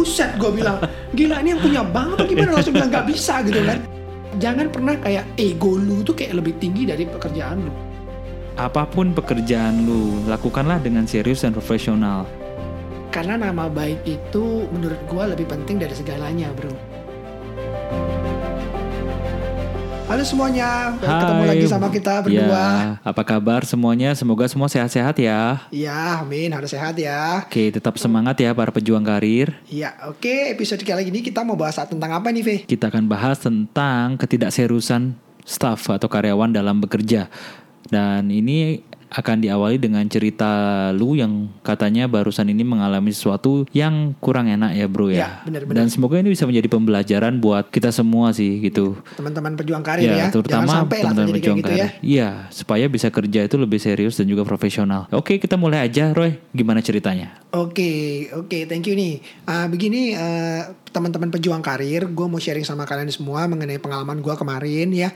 buset gue bilang gila ini yang punya bank atau gimana? Langsung bilang nggak bisa gitu kan. Jangan pernah kayak ego lu tuh kayak lebih tinggi dari pekerjaan lu. Apa pun pekerjaan lu, lakukanlah dengan serius dan profesional. karena nama baik itu menurut gue lebih penting dari segalanya bro Halo semuanya, ketemu Hai. lagi sama kita berdua. Ya, apa kabar semuanya? Semoga semua sehat-sehat ya. Ya, amin, harus sehat ya. Oke, tetap semangat ya para pejuang karir. Ya, oke. Episode kali ini kita mau bahas tentang apa nih, Ve? Kita akan bahas tentang ketidakseriusan staf atau karyawan dalam bekerja. Dan ini akan diawali dengan cerita lu yang katanya barusan ini mengalami sesuatu yang kurang enak ya bro Ya, ya. benar-benar. Dan semoga ini bisa menjadi pembelajaran buat kita semua sih gitu. Teman-teman pejuang karir ya. Ya, terutama teman-teman pejuang gitu ya. karir. Iya, supaya bisa kerja itu lebih serius dan juga profesional. Oke, kita mulai aja, Roy. Gimana ceritanya? Oke, oke, thank you nih. Ah, begini, eh, teman-teman pejuang karir, gue mau sharing sama kalian semua mengenai pengalaman gue kemarin ya.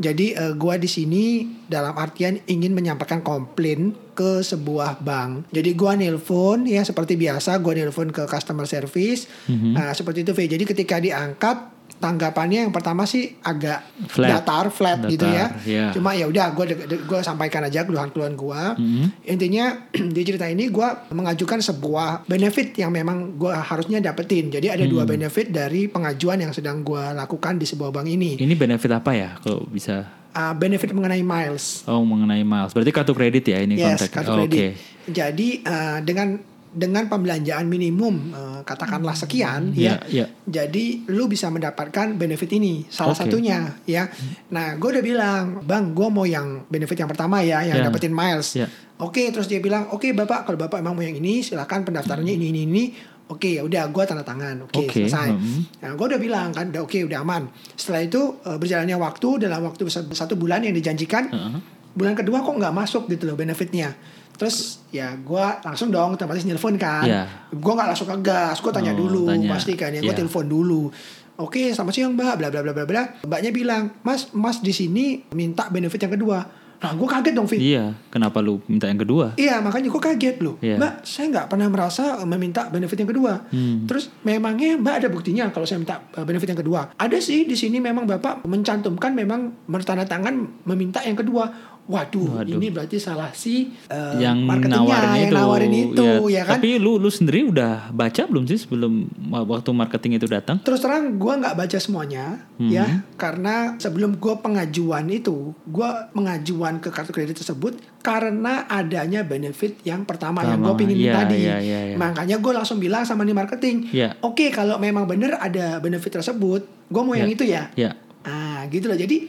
Jadi eh, gue di sini dalam artian ingin menyampaikan komplain ke sebuah bank. Jadi gue nelpon ya seperti biasa, gue nelpon ke customer service. Mhm. Nah, seperti itu, V. Jadi ketika diangkat tanggapannya yang pertama sih agak Flat. datar, flat gitu ya. Datar, ya. Cuma ya udah, gue gue sampaikan aja keluhan-keluhan gue. Mhm. Intinya di cerita ini gue mengajukan sebuah benefit yang memang gue harusnya dapetin. Jadi ada Hmm. dua benefit dari pengajuan yang sedang gue lakukan di sebuah bank ini. Ini benefit apa ya kalau bisa? Uh, benefit mengenai miles. Oh, mengenai miles. Berarti kartu kredit ya ini Yes, konteksnya. kartu Oh, kredit. Oke. Jadi uh, dengan dengan pembelanjaan minimum uh, katakanlah sekian Iya, ya. iya. Jadi lu bisa mendapatkan benefit ini salah Oke. satunya ya. Nah, gue udah bilang, "Bang, gue mau yang benefit yang pertama ya, yang Ya. dapetin miles." Ya. Oke, terus dia bilang, "Oke, Bapak, kalau Bapak emang mau yang ini, silakan pendaftarannya ini ini ini." Oke, ya udah gue tanda tangan. Oke, Oke, selesai. hmm. Nah, gue udah bilang kan, udah oke, udah aman. Setelah itu eh, berjalannya waktu dalam waktu satu bulan yang dijanjikan, Heeh. bulan kedua kok nggak masuk gitu loh benefitnya. Terus ya gue langsung dong otomatis nelfon kan. Iya. Gue nggak langsung ke gas, gue tanya Oh, dulu tanya. pasti kan ya. Gue Iya. telepon dulu. Oke, selamat siang mbak, bla bla bla bla bla. Mbaknya bilang, mas, mas di sini minta benefit yang kedua. Nah, gue kaget dong, Fit. Iya, kenapa lu minta yang kedua? Iya makanya gue kaget loh Iya. Mbak saya nggak pernah merasa meminta benefit yang kedua Hmm. Terus memangnya Mbak ada buktinya kalau saya minta uh, benefit yang kedua Ada sih di sini memang Bapak mencantumkan memang bertandatangan meminta yang kedua Waduh, Waduh. ini berarti salah si uh, yang marketingnya nawarin yang itu. nawarin itu ya, kan Tapi lu lu sendiri udah baca belum sih sebelum waktu marketing itu datang? Terus terang gue nggak baca semuanya Hmm. ya karena sebelum gue pengajuan itu gue mengajuan ke kartu kredit tersebut karena adanya benefit yang pertama, yang gue pingin iya, tadi iya, iya, iya. makanya gue langsung bilang sama nih marketing Iya. oke kalau memang bener ada benefit tersebut gue mau yang Iya. itu ya Ya. ah gitu loh jadi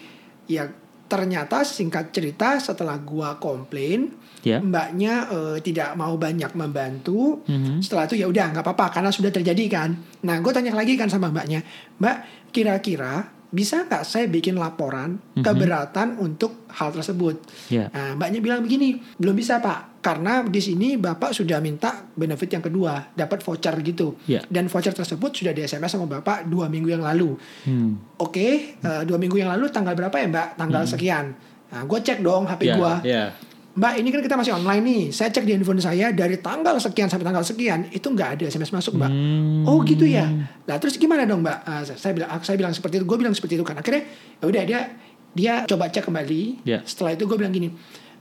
ya ternyata singkat cerita setelah gue komplain Ya. mbaknya eh, tidak mau banyak membantu Mhm. setelah itu ya udah nggak apa-apa karena sudah terjadi kan. Nah gue tanya lagi kan sama mbaknya, mbak kira-kira bisa nggak saya bikin laporan Mhm. keberatan untuk hal tersebut? Ya. Nah mbaknya bilang begini, belum bisa pak, karena di sini bapak sudah minta benefit yang kedua, dapat voucher gitu. Ya. Dan voucher tersebut sudah di SMS sama bapak dua minggu yang lalu. Hmm. Oke, eh, dua minggu yang lalu tanggal berapa ya mbak? Tanggal sekian. Nah gue cek dong HP Ya, gue. ya. Mbak ini kan kita masih online nih. Saya cek di handphone saya dari tanggal sekian sampai tanggal sekian itu nggak ada SMS masuk mbak. Hmm. Oh gitu ya. Nah terus gimana dong mbak? Ah, saya, bilang saya bilang seperti itu. Gue bilang seperti itu kan. Akhirnya ya udah dia dia coba cek kembali. Ya. Setelah itu gue bilang gini.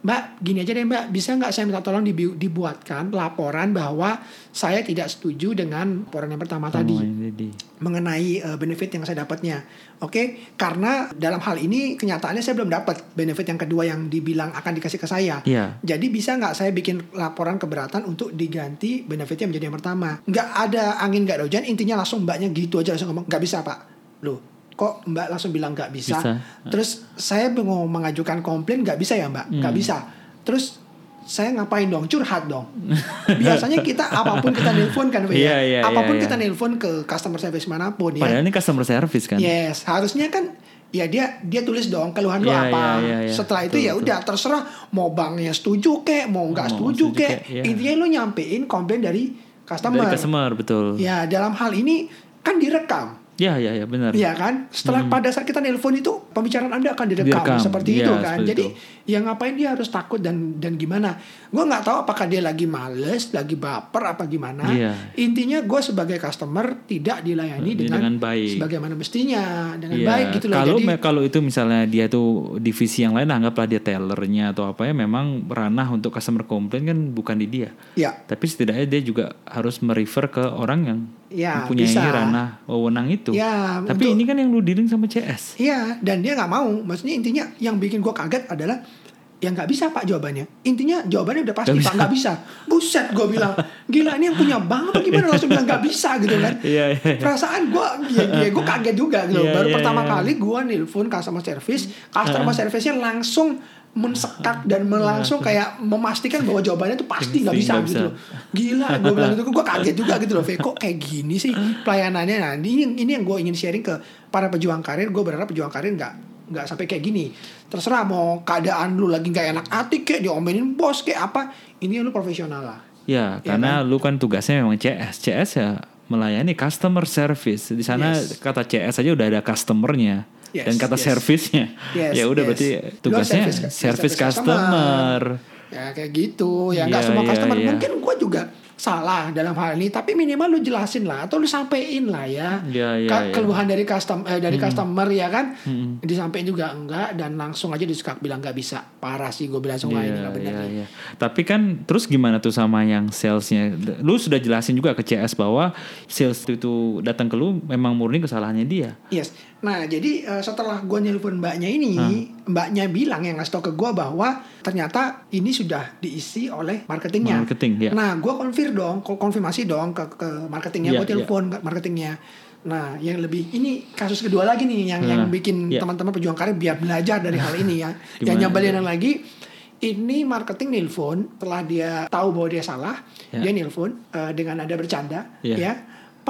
Mbak, gini aja deh mbak, bisa nggak saya minta tolong dibu- dibuatkan laporan bahwa saya tidak setuju dengan laporan yang pertama tadi Oh, ini mengenai eh, benefit yang saya dapatnya. Oke, karena dalam hal ini kenyataannya saya belum dapat benefit yang kedua yang dibilang akan dikasih ke saya. Iya. Jadi bisa nggak saya bikin laporan keberatan untuk diganti benefitnya menjadi yang pertama? Nggak ada angin nggak ada hujan, intinya langsung mbaknya gitu aja langsung ngomong nggak bisa pak. Loh, kok mbak langsung bilang nggak bisa? Bisa. Terus saya mau mengajukan komplain nggak bisa ya mbak? Nggak Hmm. bisa. Terus saya ngapain dong? Curhat dong. Biasanya kita apa pun kita nelpon kan, Iya, ya? iya, apa pun iya, iya. kita nelpon ke customer service mana pun ya. Padahal ini customer service kan? Yes, harusnya kan ya dia dia tulis dong keluhan lu Iya, apa. iya, iya, iya. Setelah itu ya udah terserah mau banknya setuju kek, mau nggak setuju, setuju kek. iya. Intinya lu nyampein komplain dari customer. Dari customer betul. Ya dalam hal ini kan direkam. Ya, ya, ya, benar. Iya kan? Setelah pada saat kita nelpon itu pembicaraan Anda akan direkam, Direkam, seperti iya, itu kan. seperti Jadi itu. Ya ngapain dia harus takut dan dan gimana? Gue nggak tahu apakah dia lagi males, lagi baper apa gimana. Iya. Intinya gue sebagai customer tidak dilayani Iya, dengan, dengan baik. sebagaimana mestinya, dengan Iya, baik gitu loh. Kalau Jadi kalau itu misalnya dia tuh divisi yang lain anggaplah dia tellernya atau apa ya memang ranah untuk customer complaint kan bukan di dia. ya Tapi setidaknya dia juga harus merefer ke orang yang Ya, mempunyai bisa. ranah wewenang itu. Ya, Tapi untuk- ini kan yang lu dealing sama CS. Iya, dan dia nggak mau. Maksudnya intinya yang bikin gue kaget adalah yang nggak bisa pak jawabannya. Intinya jawabannya udah pasti Nggak pak nggak bisa. Buset, gue bilang gila ini yang punya bank apa gimana langsung bilang nggak bisa gitu kan. Iya, iya, iya. Perasaan gue, ya, ya gue kaget juga gitu. Iya, Baru iya, pertama iya. kali gue nelpon customer service, customer service-nya langsung mensekat dan langsung kayak memastikan bahwa jawabannya tuh pasti nggak bisa gitu bisa. loh. Gila, gue bilang itu gue kaget juga gitu loh. Kok kayak gini sih pelayanannya? Nah, ini ini yang gue ingin sharing ke para pejuang karir. Gue berharap pejuang karir nggak nggak sampai kayak gini. Terserah mau keadaan lu lagi nggak enak hati kayak diomelin bos kayak apa. Ini lu profesional lah. Ya, Iya karena lu kan tugasnya memang CS. CS ya melayani customer service. Di sana Yes. kata CS aja udah ada customernya. Yes, dan kata yes. service-nya. Yes, ya udah yes. berarti tugasnya service- service, service customer. Ya kayak gitu. Ya nggak Iya, semua iya, customer. iya. Mungkin gue juga salah dalam hal ini. Tapi minimal lu jelasin lah atau lu sampein lah ya. Iya, iya, Ka- iya. Keluhan dari custom eh, dari customer ya kan. Disampein juga enggak dan langsung aja disekak bilang nggak bisa. Parah sih gue bilang semua ini Iya, nggak benar. nih. iya. Tapi kan terus gimana tuh sama yang salesnya? Lu sudah jelasin juga ke CS bahwa sales itu datang ke lu memang murni kesalahannya dia. Yes. Nah, jadi eh, setelah gue nelpon mbaknya ini, mbaknya bilang yang ngasih tau ke gue bahwa ternyata ini sudah diisi oleh marketingnya. Marketing, ya. Nah, gue konfir dong, ko- konfirmasi dong ke, ke marketingnya, Iya, gue telepon ke marketingnya. Nah, yang lebih ini kasus kedua lagi nih yang Nah, yang bikin iya. teman-teman pejuang karir biar belajar dari hal ini ya. yang nyebelin lagi, ini marketing nelpon setelah dia tahu bahwa dia salah, Ya. dia nelpon eh, dengan ada bercanda, Iya. ya.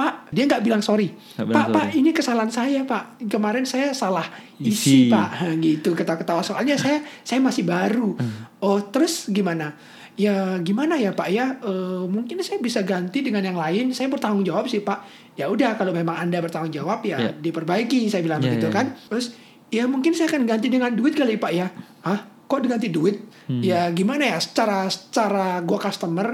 Pak, dia nggak bilang sorry. Bilang Pak, Pak, sorry. ini kesalahan saya, Pak. Kemarin saya salah Isi. isi, Pak. Gitu ketawa-ketawa. Soalnya saya saya masih baru. Hmm. Oh, terus gimana? Ya gimana ya Pak ya? Eh, mungkin saya bisa ganti dengan yang lain. Saya bertanggung jawab sih Pak. Ya udah kalau memang Anda bertanggung jawab ya Ya. diperbaiki. Saya bilang Ya, begitu ya, kan. Terus ya mungkin saya akan ganti dengan duit kali Pak ya. Hah? Kok diganti duit? Hmm. Ya gimana ya? Secara secara gua customer,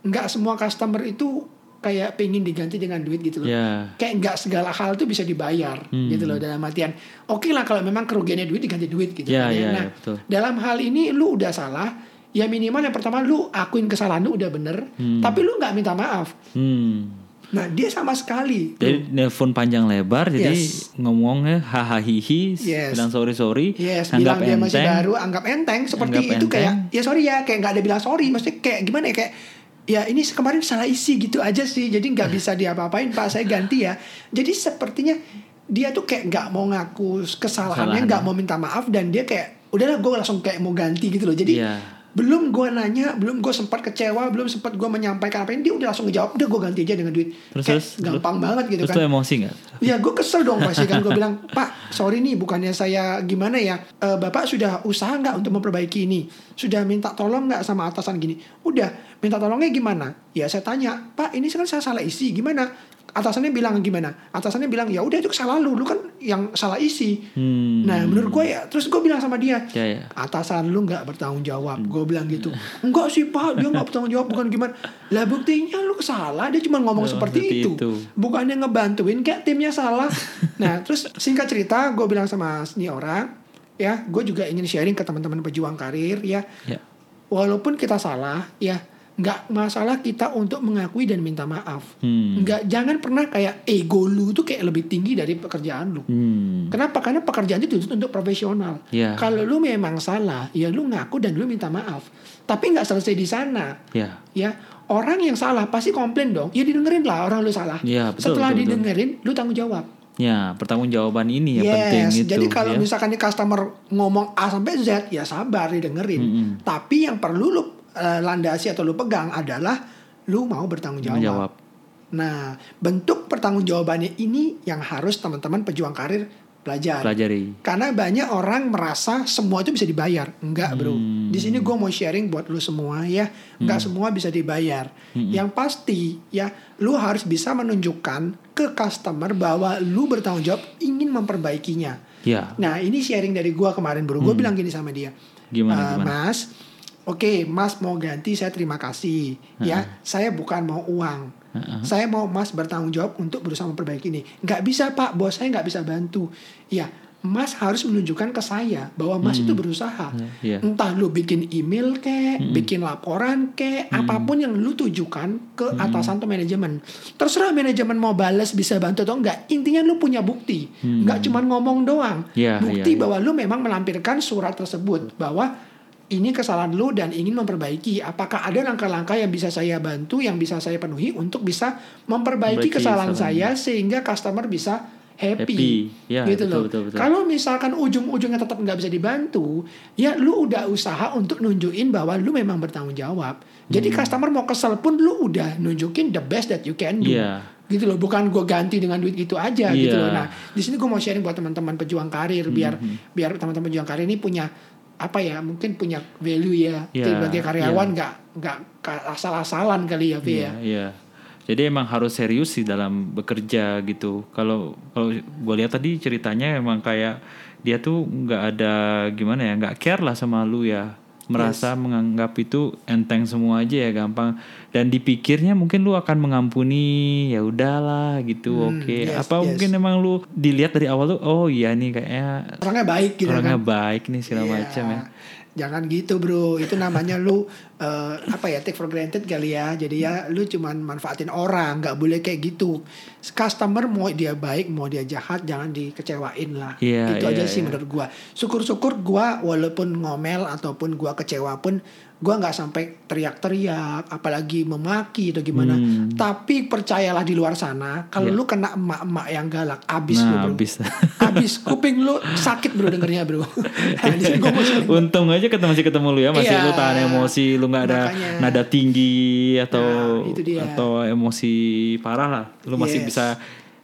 nggak semua customer itu kayak pengen diganti dengan duit gitu loh Ya. kayak nggak segala hal tuh bisa dibayar Hmm. gitu loh dalam artian oke lah kalau memang kerugiannya duit diganti duit gitu Ya, kan ya, nah ya, betul. dalam hal ini lu udah salah ya minimal yang pertama lu akuin kesalahan lu udah bener Hmm. tapi lu nggak minta maaf Hmm. nah dia sama sekali Jadi nelpon panjang lebar, jadi Yes. ngomongnya hahaha hihi, Yes. bilang sorry sorry, Yes, anggap bilang dia masih baru, anggap enteng. Seperti Anggap itu enteng. kayak, ya sorry ya, kayak nggak ada bilang sorry. Maksudnya kayak gimana ya, kayak ya ini kemarin salah isi gitu aja sih. Jadi nggak bisa diapa-apain, Pak. Saya ganti ya. Jadi sepertinya dia tuh kayak nggak mau ngaku kesalahannya, Kesalahan. nggak mau minta maaf dan dia kayak udahlah gue langsung kayak mau ganti gitu loh. Jadi Iya. Belum gue nanya, belum gue sempat kecewa, belum sempat gue menyampaikan apa ini, dia udah langsung ngejawab, udah gue ganti aja dengan duit. Terus kayak terus gampang lu- banget gitu terus kan. emosi nggak? Ya gue kesel dong pasti kan gue bilang Pak sorry nih bukannya saya gimana ya Eh, Bapak sudah usaha nggak untuk memperbaiki ini Sudah minta tolong nggak sama atasan gini Udah minta tolongnya gimana Ya saya tanya Pak ini kan saya salah isi gimana Atasannya bilang gimana Atasannya bilang ya udah itu salah lu Lu kan yang salah isi Hmm. Nah menurut gue ya Terus gue bilang sama dia Ya, ya. Atasan lu nggak bertanggung jawab Gue bilang gitu Enggak sih pak Dia nggak bertanggung jawab Bukan gimana Lah buktinya lu salah Dia cuma ngomong Oh, seperti seperti itu itu. bukannya ngebantuin kayak timnya salah. nah, terus singkat cerita, gue bilang sama ini orang, ya, gue juga ingin sharing ke teman-teman pejuang karir, ya, Ya. walaupun kita salah, ya, nggak masalah kita untuk mengakui dan minta maaf. Hmm. Nggak, jangan pernah kayak ego lu tuh kayak lebih tinggi dari pekerjaan lu. Hmm. Kenapa? Karena pekerjaan itu dituntut untuk profesional. Ya. Kalau lu memang salah, ya lu ngaku dan lu minta maaf. Tapi nggak selesai di sana Ya. ya orang yang salah pasti komplain dong ya didengerin lah orang lu salah Iya, betul, setelah betul, betul. didengerin lu tanggung jawab Ya, pertanggungjawaban ini ya penting yes itu. jadi kalau ya. misalkan customer ngomong A sampai Z ya sabar didengerin Mm-mm. tapi yang perlu lu eh, landasi atau lu pegang adalah lu mau bertanggung jawab, Menjawab. nah bentuk pertanggungjawabannya ini yang harus teman-teman pejuang karir pelajari. pelajari. Karena banyak orang merasa semua itu bisa dibayar. Enggak, Bro. Hmm. Di sini gue mau sharing buat lu semua ya. Enggak semua bisa dibayar. Hmm. Yang pasti ya, lu harus bisa menunjukkan ke customer bahwa lu bertanggung jawab ingin memperbaikinya. Ya, Nah, ini sharing dari gua kemarin, Bro. Gue bilang gini sama dia. Hmm. Gimana, "Eh, gimana? Mas, oke, Mas mau ganti, saya terima kasih. Ya, saya bukan mau uang. Saya mau Mas bertanggung jawab untuk berusaha memperbaiki ini. Nggak bisa, Pak. Bos saya nggak bisa bantu. Ya, Mas harus menunjukkan ke saya bahwa Mas itu berusaha. Iya. Entah lu bikin email kek, bikin laporan kek, apa pun yang lu tujukan ke atasan atau manajemen. Terserah manajemen mau balas bisa bantu atau enggak. Intinya lu punya bukti. Enggak cuma ngomong doang. Iya, bukti iya, iya. bahwa lu memang melampirkan surat tersebut bahwa ini kesalahan lu dan ingin memperbaiki. Apakah ada langkah-langkah yang bisa saya bantu, yang bisa saya penuhi untuk bisa memperbaiki kesalahan saya sehingga customer bisa happy, Happy. Ya, gitu betul, loh. betul, betul. Kalau misalkan ujung-ujungnya tetap nggak bisa dibantu, ya lu udah usaha untuk nunjukin bahwa lu memang bertanggung jawab. Jadi Hmm. customer mau kesel pun lu udah nunjukin the best that you can do. Iya. Gitu loh, bukan gue ganti dengan duit itu aja gitu Iya. loh. Nah, di sini gue mau sharing buat teman-teman pejuang karir biar Hmm, biar teman-teman pejuang karir ini punya apa ya mungkin punya value ya Iya, sebagai karyawan nggak nggak ka- asal-asalan kali ya ya. Iya, iya. Jadi emang harus serius sih dalam bekerja gitu. Kalau kalau gue lihat tadi ceritanya emang kayak dia tuh nggak ada gimana ya, nggak care lah sama lu ya. Merasa menganggap itu enteng semua aja ya gampang. Dan dipikirnya mungkin lu akan mengampuni ya udahlah gitu. Oke. Hmm, yes, Apa yes. mungkin emang lu dilihat dari awal tuh oh iya nih kayaknya Orangnya baik gitu orangnya kan. baik nih segala Iya. macam ya. Jangan gitu bro, itu namanya lu eh, apa ya take for granted kali ya. Jadi ya lu cuman manfaatin orang, nggak boleh kayak gitu. Customer mau dia baik, mau dia jahat, jangan dikecewain lah. Iya, itu aja iya, sih iya. menurut gua. Syukur-syukur gua walaupun ngomel ataupun gua kecewa pun gua nggak sampai teriak-teriak, apalagi memaki atau gimana. Hmm. Tapi percayalah di luar sana, kalau Iya. lu kena emak-emak yang galak, abis lu Nah, bro. habis. Abis kuping lu sakit bro dengernya bro. nah, gua mau. Untung aja ketemu masih ketemu lu ya, masih Iya. lu tahan emosi, lu nggak ada Makanya. nada tinggi atau Nah, atau emosi parah lah. Lu masih Yes. bisa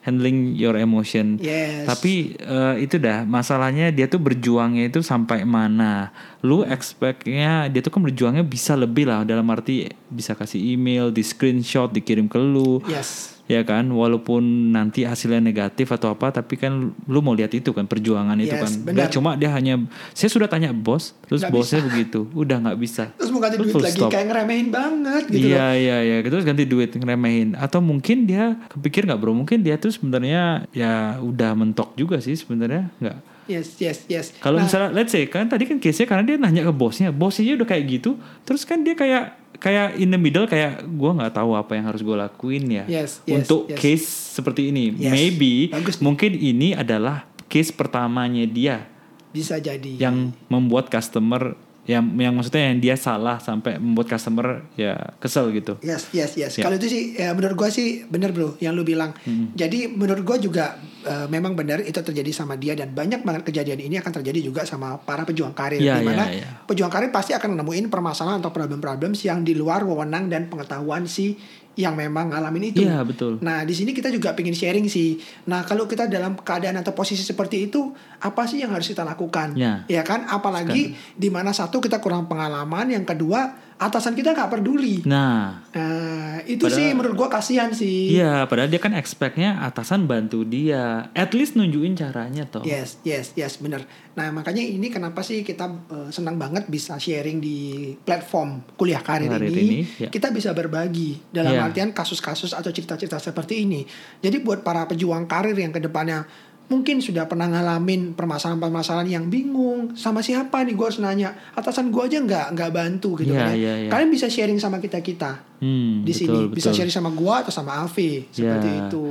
handling your emotion. Yes. Tapi eh, itu dah masalahnya dia tuh berjuangnya itu sampai mana. Lu expectnya dia tuh kan berjuangnya bisa lebih lah dalam arti bisa kasih email, di screenshot, dikirim ke lu. Yes. Ya kan, walaupun nanti hasilnya negatif atau apa, tapi kan lu mau lihat itu kan perjuangan itu Yes, kan. benar. Dia cuma dia hanya, saya sudah tanya bos, terus Nggak bosnya begitu, udah nggak bisa. Terus mau ganti Lu duit lagi stop. kayak ngeremehin banget gitu iya iya iya, terus ganti duit ngeremehin. Atau mungkin dia kepikir nggak bro, mungkin dia tuh sebenarnya ya udah mentok juga sih sebenarnya nggak. Yes, yes, yes. Kalau Nah, misalnya, let's say kan tadi kan case-nya karena dia nanya ke bosnya, bosnya udah kayak gitu, terus kan dia kayak kayak in the middle kayak gua nggak tahu apa yang harus gue lakuin ya Yes, yes, untuk yes. case seperti ini. Yes. Maybe Bagus mungkin ini adalah case pertamanya dia bisa jadi. yang membuat customer yang yang maksudnya yang dia salah sampai membuat customer ya kesel gitu. Yes, yes, yes. Ya. Kalau itu sih, ya menurut gua sih bener bro, yang lu bilang. Jadi menurut gua juga eh, memang benar itu terjadi sama dia dan banyak banget kejadian ini akan terjadi juga sama para pejuang karir. Iya, di mana iya, iya. pejuang karir pasti akan nemuin permasalahan atau problem-problem yang di luar wewenang dan pengetahuan si yang memang ngalamin itu. Iya, betul. Nah, di sini kita juga pengen sharing sih. Nah, kalau kita dalam keadaan atau posisi seperti itu, apa sih yang harus kita lakukan? Ya. Ya kan? Apalagi di mana satu kita kurang pengalaman, yang kedua atasan kita nggak peduli. Nah, Nah, itu Padahal- sih menurut gua kasihan sih. iya padahal dia kan expectnya atasan bantu dia, at least nunjukin caranya toh. Yes, yes, yes, bener. Nah, makanya ini kenapa sih kita eh, senang banget bisa sharing di platform kuliah karir Karir ini. ini, ya. Kita bisa berbagi dalam Ya. artian kasus-kasus atau cerita-cerita seperti ini. Jadi buat para pejuang karir yang ke depannya mungkin sudah pernah ngalamin permasalahan-permasalahan yang bingung sama siapa nih gue harus nanya atasan gue aja nggak nggak bantu gitu Ya, kan ya. ya, ya. kalian bisa sharing sama kita kita Hmm, di betul, sini bisa betul. sharing sama gue atau sama Avi seperti Ya. itu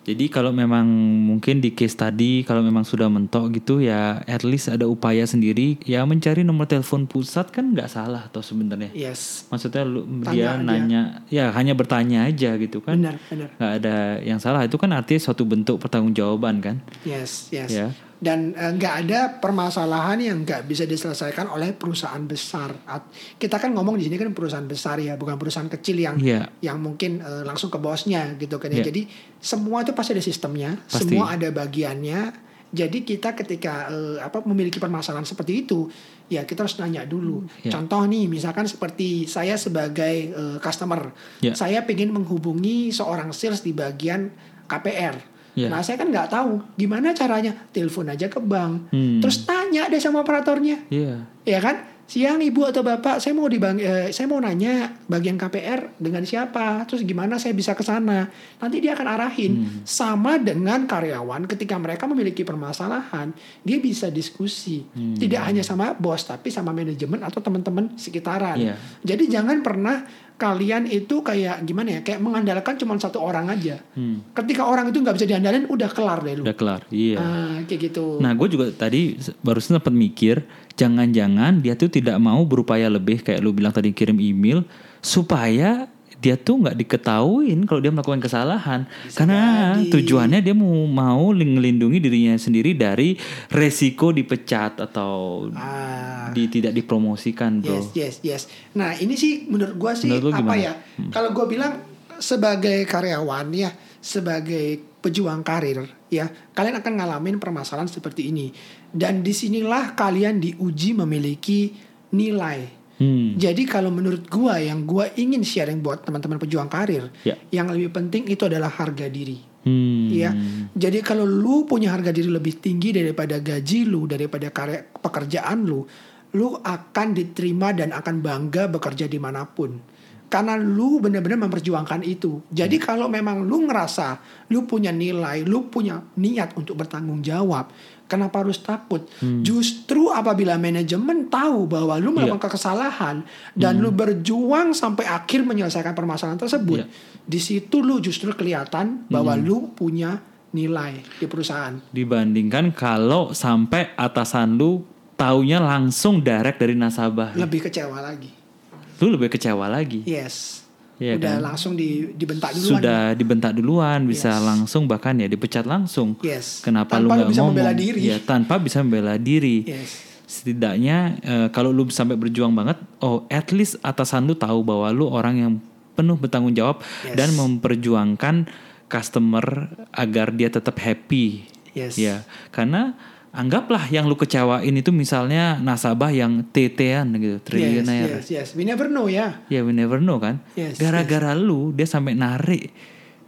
Jadi kalau memang mungkin di case tadi kalau memang sudah mentok gitu ya at least ada upaya sendiri ya mencari nomor telepon pusat kan nggak salah toh sebenarnya. yes Maksudnya lu Tanya dia aja. nanya ya hanya bertanya aja gitu kan. benar benar nggak ada yang salah itu kan artinya suatu bentuk pertanggungjawaban kan. Yes, yes. Ya. Dan eh, nggak ada permasalahan yang nggak bisa diselesaikan oleh perusahaan besar. At- Kita kan ngomong di sini kan perusahaan besar ya, bukan perusahaan kecil yang Iya. yang mungkin eh, langsung ke bosnya gitu kan ya. Iya. Jadi semua itu pasti ada sistemnya, Pasti. semua ada bagiannya. Jadi kita ketika eh, apa memiliki permasalahan seperti itu, ya kita harus nanya dulu. Ya. Contoh nih, misalkan seperti saya sebagai eh, customer, Ya. saya ingin menghubungi seorang sales di bagian KPR. Ya. Nah, saya kan nggak tahu gimana caranya. Telepon aja ke bank, Hmm. terus tanya deh sama operatornya, Iya. ya kan? Siang ibu atau bapak, saya mau di bang, eh, saya mau nanya bagian KPR dengan siapa, terus gimana saya bisa ke sana. Nanti dia akan arahin. Hmm. Sama dengan karyawan, ketika mereka memiliki permasalahan, dia bisa diskusi. Hmm. Tidak hanya sama bos, tapi sama manajemen atau teman-teman sekitaran. Iya. Jadi jangan pernah kalian itu kayak gimana ya, kayak mengandalkan cuma satu orang aja. Hmm. Ketika orang itu nggak bisa diandalin, udah kelar deh lu. Udah kelar. Iya. Ah, kayak gitu. Nah, gue juga tadi barusan sempat mikir, jangan-jangan dia tuh tidak mau berupaya lebih kayak lu bilang tadi kirim email supaya dia tuh nggak diketahuin kalau dia melakukan kesalahan karena jadi. tujuannya dia mau mau melindungi dirinya sendiri dari resiko dipecat atau Ah. di tidak dipromosikan bro Yes, yes, yes. Nah, ini sih menurut gua sih Menurut apa gimana? ya? Kalau gua bilang sebagai karyawan ya, sebagai pejuang karir ya, kalian akan ngalamin permasalahan seperti ini. Dan di sinilah kalian diuji memiliki nilai. Hmm. Jadi kalau menurut gua yang gua ingin sharing buat teman-teman pejuang karir, Ya. yang lebih penting itu adalah harga diri. Hmm. Iya. Jadi kalau lu punya harga diri lebih tinggi daripada gaji lu, daripada karya pekerjaan lu, lu akan diterima dan akan bangga bekerja di mana pun. Karena lu benar-benar memperjuangkan itu. Jadi kalau memang lu ngerasa lu punya nilai, lu punya niat untuk bertanggung jawab, kenapa harus takut? Justru apabila manajemen tahu bahwa lu melakukan kesalahan dan lu berjuang sampai akhir menyelesaikan permasalahan tersebut, Iya. di situ lu justru kelihatan bahwa lu punya nilai di perusahaan. dibandingkan kalau sampai atasan lu taunya langsung direct dari nasabah Lebih kecewa lagi. lu lebih kecewa lagi Yes. Iya Udah kan? langsung di, dibentak duluan. sudah dibentak duluan bisa Yes. langsung bahkan ya dipecat langsung Yes. kenapa Tanpa lu nggak ngomong membela diri. ya tanpa bisa membela diri Yes. setidaknya eh, kalau lu sampai berjuang banget oh at least atasan lu tahu bahwa lu orang yang penuh bertanggung jawab Yes. dan memperjuangkan customer agar dia tetap happy Yes. ya karena anggaplah yang lu kecewain itu misalnya nasabah yang TT-an gitu Yes, triliuner yes, yes. We never know ya. ya we never know kan Yes, gara-gara lu dia sampai narik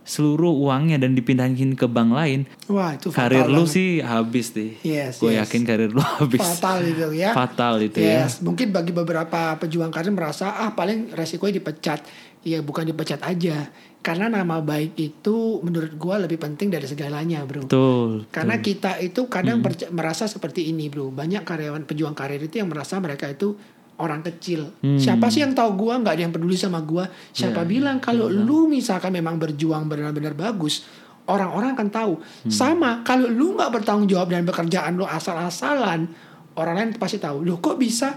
seluruh uangnya dan dipindahin ke bank lain Wah, itu karir fatal lu banget. sih habis deh Yes, gue yes. yakin karir lu habis fatal itu ya. fatal itu ya Yes, mungkin bagi beberapa pejuang karir merasa ah paling resikonya dipecat. Ya bukan dipecat aja. Karena nama baik itu menurut gua lebih penting dari segalanya, Bro. betul Karena kita itu kadang Hmm. merasa seperti ini, Bro. Banyak karyawan pejuang karir itu yang merasa mereka itu orang kecil. Hmm. Siapa sih yang tahu gua nggak ada yang peduli sama gua? Siapa Ya, bilang kalau lu misalkan memang berjuang benar-benar bagus, orang-orang akan tahu. Hmm. Sama kalau lu nggak bertanggung jawab dan pekerjaan lu asal-asalan, orang lain pasti tahu. Loh kok bisa?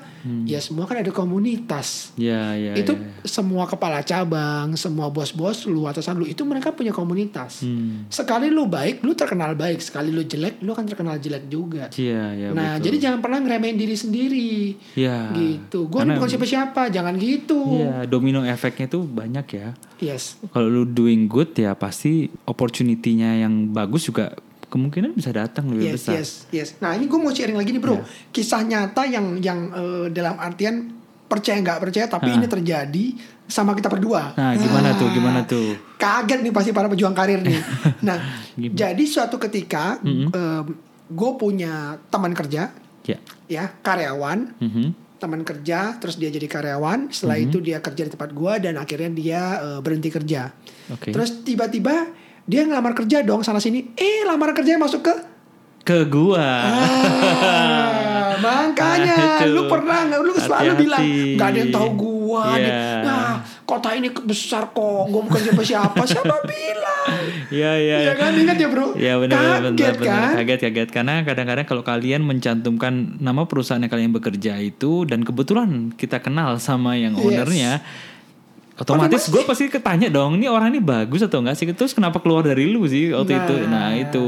Ya semua kan ada komunitas ya ya itu ya. semua kepala cabang, semua bos-bos lu atasan lu itu mereka punya komunitas. Hmm. Sekali lu baik, lu terkenal baik. Sekali lu jelek, lu akan terkenal jelek juga. Iya, ya, nah, betul. jadi jangan pernah ngeremehin diri sendiri. ya Gitu. Gue Karena- bukan siapa-siapa, jangan gitu. Iya, domino efeknya tuh banyak ya. Yes. Kalau lu doing good ya pasti opportunity-nya yang bagus juga kemungkinan bisa datang lebih Yes, besar. yes, yes. Nah, ini gue mau sharing lagi nih, Bro. Iya. Kisah nyata yang yang eh, dalam artian percaya nggak percaya tapi ini terjadi sama kita berdua. Nah, gimana tuh? Ah. Gimana tuh? kaget nih pasti para pejuang karir nih. Nah, Gimana? jadi suatu ketika gue punya teman kerja, Ya. ya karyawan, Mhm. teman kerja, terus dia jadi karyawan. Setelah itu dia kerja di tempat gue dan akhirnya dia eh, berhenti kerja. Oke. Terus tiba-tiba dia ngelamar kerja dong sana sini. Eh, lamar kerja masuk ke Ke gua. Ah, makanya Ah, itu. lu pernah nggak lu selalu Hati-hati. bilang nggak ada yang tahu gua Iya. nih. Nah, kota ini besar kok, gua bukan siapa siapa. Siapa bilang? Iya, iya. Iya kan ingat ya bro? Ya benar Kaget benar, benar. kan? kaget kaget karena kadang-kadang kalau kalian mencantumkan nama perusahaan yang kalian bekerja itu dan kebetulan kita kenal sama yang Yes. Otomatis gue pasti ketanya dong ini orang ini bagus atau enggak sih? Terus kenapa keluar dari lu sih waktu Nah. itu? Nah itu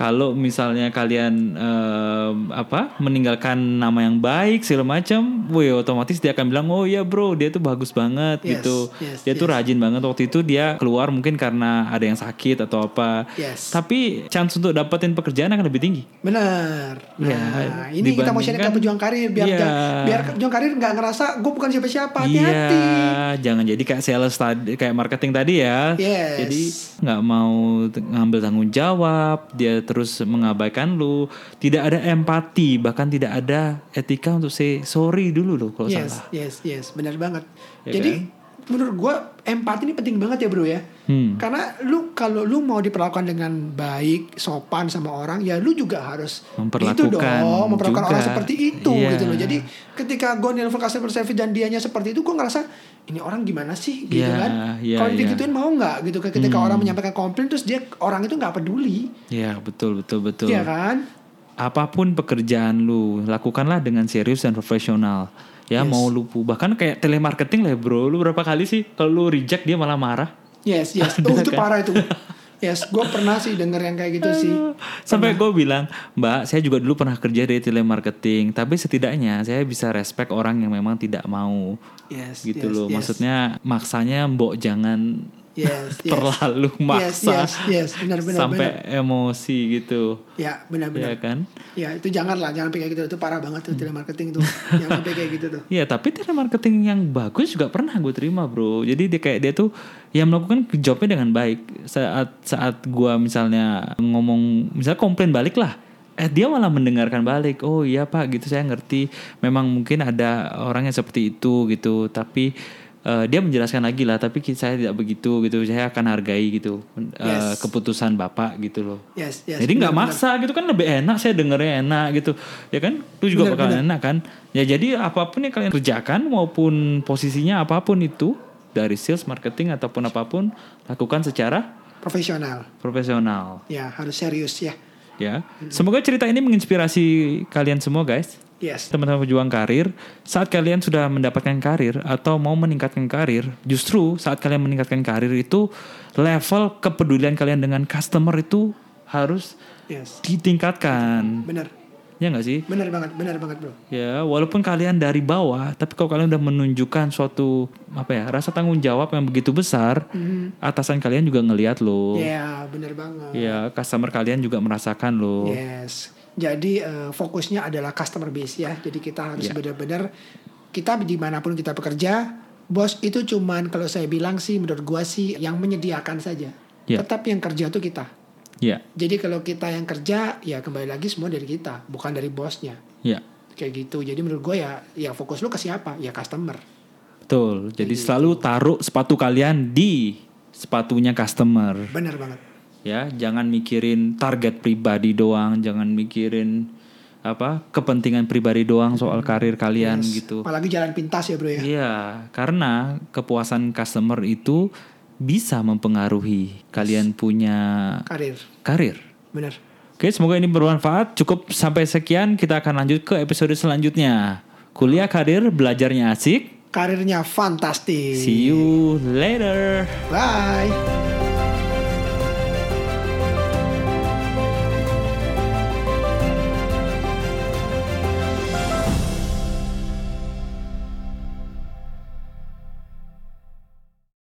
kalau misalnya kalian em, apa meninggalkan nama yang baik segala macam, woi otomatis dia akan bilang oh iya bro dia tuh bagus banget Yes, gitu, yes, dia tuh rajin banget waktu itu dia keluar mungkin karena ada yang sakit atau apa. Yes. Tapi chance untuk dapetin pekerjaan akan lebih tinggi. Benar. Nah, Ya, ini kita mau share ke pejuang karir biar Iya. biar pejuang karir nggak ngerasa gue bukan siapa-siapa. Hati-hati. Iya, jangan jadi kayak sales tadi, kayak marketing tadi ya. Yes. Jadi nggak mau ngambil tanggung jawab, dia terus mengabaikan lu, tidak ada empati, bahkan tidak ada etika untuk say sorry dulu loh kalau Yes, salah. yes, yes, benar banget. Ya Jadi menurut gue empati ini penting banget ya bro ya. Hmm. Karena lu kalau lu mau diperlakukan dengan baik, sopan sama orang, ya lu juga harus Memperlakukan itu dong, memperlakukan juga. orang seperti itu Iya. gitu loh. Jadi ketika gue nelfon customer service dan dianya seperti itu, gue ngerasa ini orang gimana sih gitu Iya, kan? iya, kalau iya. digituin mau nggak gitu? Ketika orang menyampaikan komplain terus dia orang itu nggak peduli, Ya betul betul betul. Iya kan? Apa pun pekerjaan lu, lakukanlah dengan serius dan profesional. Ya mau lu bahkan kayak telemarketing lah bro, lu berapa kali sih kalau lu reject dia malah marah. Yes, yes. Oh, itu kan? parah itu. Yes, gue pernah sih denger yang kayak gitu sih. Sampai gue bilang, Mbak, saya juga dulu pernah kerja di telemarketing, tapi setidaknya saya bisa respect orang yang memang tidak mau Yes, gitu yes, loh. yes. Maksudnya maksanya mbok jangan Yes, yes. terlalu Yes, maksa yes, yes, benar, benar, sampai emosi gitu, Ya, benar-benar. ya kan? Ya itu jangan lah, jangan kayak gitu. Itu parah banget tuh telemarketing tuh. jangan sampai kayak gitu tuh. Ya tapi telemarketing yang bagus juga pernah gue terima bro. Jadi dia kayak dia tuh yang melakukan jobnya dengan baik. Saat saat gue misalnya ngomong, misalnya komplain balik lah. Eh dia malah mendengarkan balik. Oh iya pak gitu saya ngerti. Memang mungkin ada orang yang seperti itu gitu. Tapi eh, dia menjelaskan lagi lah. Tapi saya tidak begitu gitu. Saya akan hargai gitu eh, Yes. keputusan bapak gitu loh. Yes, yes. Jadi nggak maksa gitu kan lebih enak saya dengernya enak gitu ya kan itu juga Benar, bakal benar. enak kan ya jadi apa pun yang kalian kerjakan maupun posisinya apa pun itu dari sales marketing ataupun apa pun lakukan secara. Profesional. profesional Ya, harus serius ya. ya semoga cerita ini menginspirasi kalian semua guys Yes. teman-teman pejuang karir, saat kalian sudah mendapatkan karir atau mau meningkatkan karir, justru saat kalian meningkatkan karir itu level kepedulian kalian dengan customer itu harus Yes. ditingkatkan. Benar. Ya nggak sih? Benar banget, benar banget, Bro. Ya, walaupun kalian dari bawah, tapi kalau kalian udah menunjukkan suatu apa ya rasa tanggung jawab yang begitu besar, atasan kalian juga ngelihat loh. Ya, benar banget. Ya, customer kalian juga merasakan loh. Yes. Jadi eh, fokusnya adalah customer base ya. Jadi kita harus Ya. benar-benar kita di mana pun kita bekerja, bos itu cuman kalau saya bilang sih menurut gua sih yang menyediakan saja. Ya. Tetapi yang kerja tuh kita. Ya, Jadi kalau kita yang kerja ya kembali lagi semua dari kita, bukan dari bosnya. ya, Kayak gitu. Jadi menurut gue ya ya fokus lu ke siapa? Ya customer. betul. Jadi selalu taruh sepatu kalian di sepatunya customer. Bener banget. Ya, jangan mikirin target pribadi doang, jangan mikirin apa kepentingan pribadi doang soal karir kalian Yes. gitu. Apalagi jalan pintas ya bro ya. Iya, karena kepuasan customer itu bisa mempengaruhi kalian punya Karir. karir. Bener. Oke, semoga ini bermanfaat. Cukup sampai sekian, kita akan lanjut ke episode selanjutnya. Kuliah karir, belajarnya asik. Karirnya fantastis. See you later. Bye.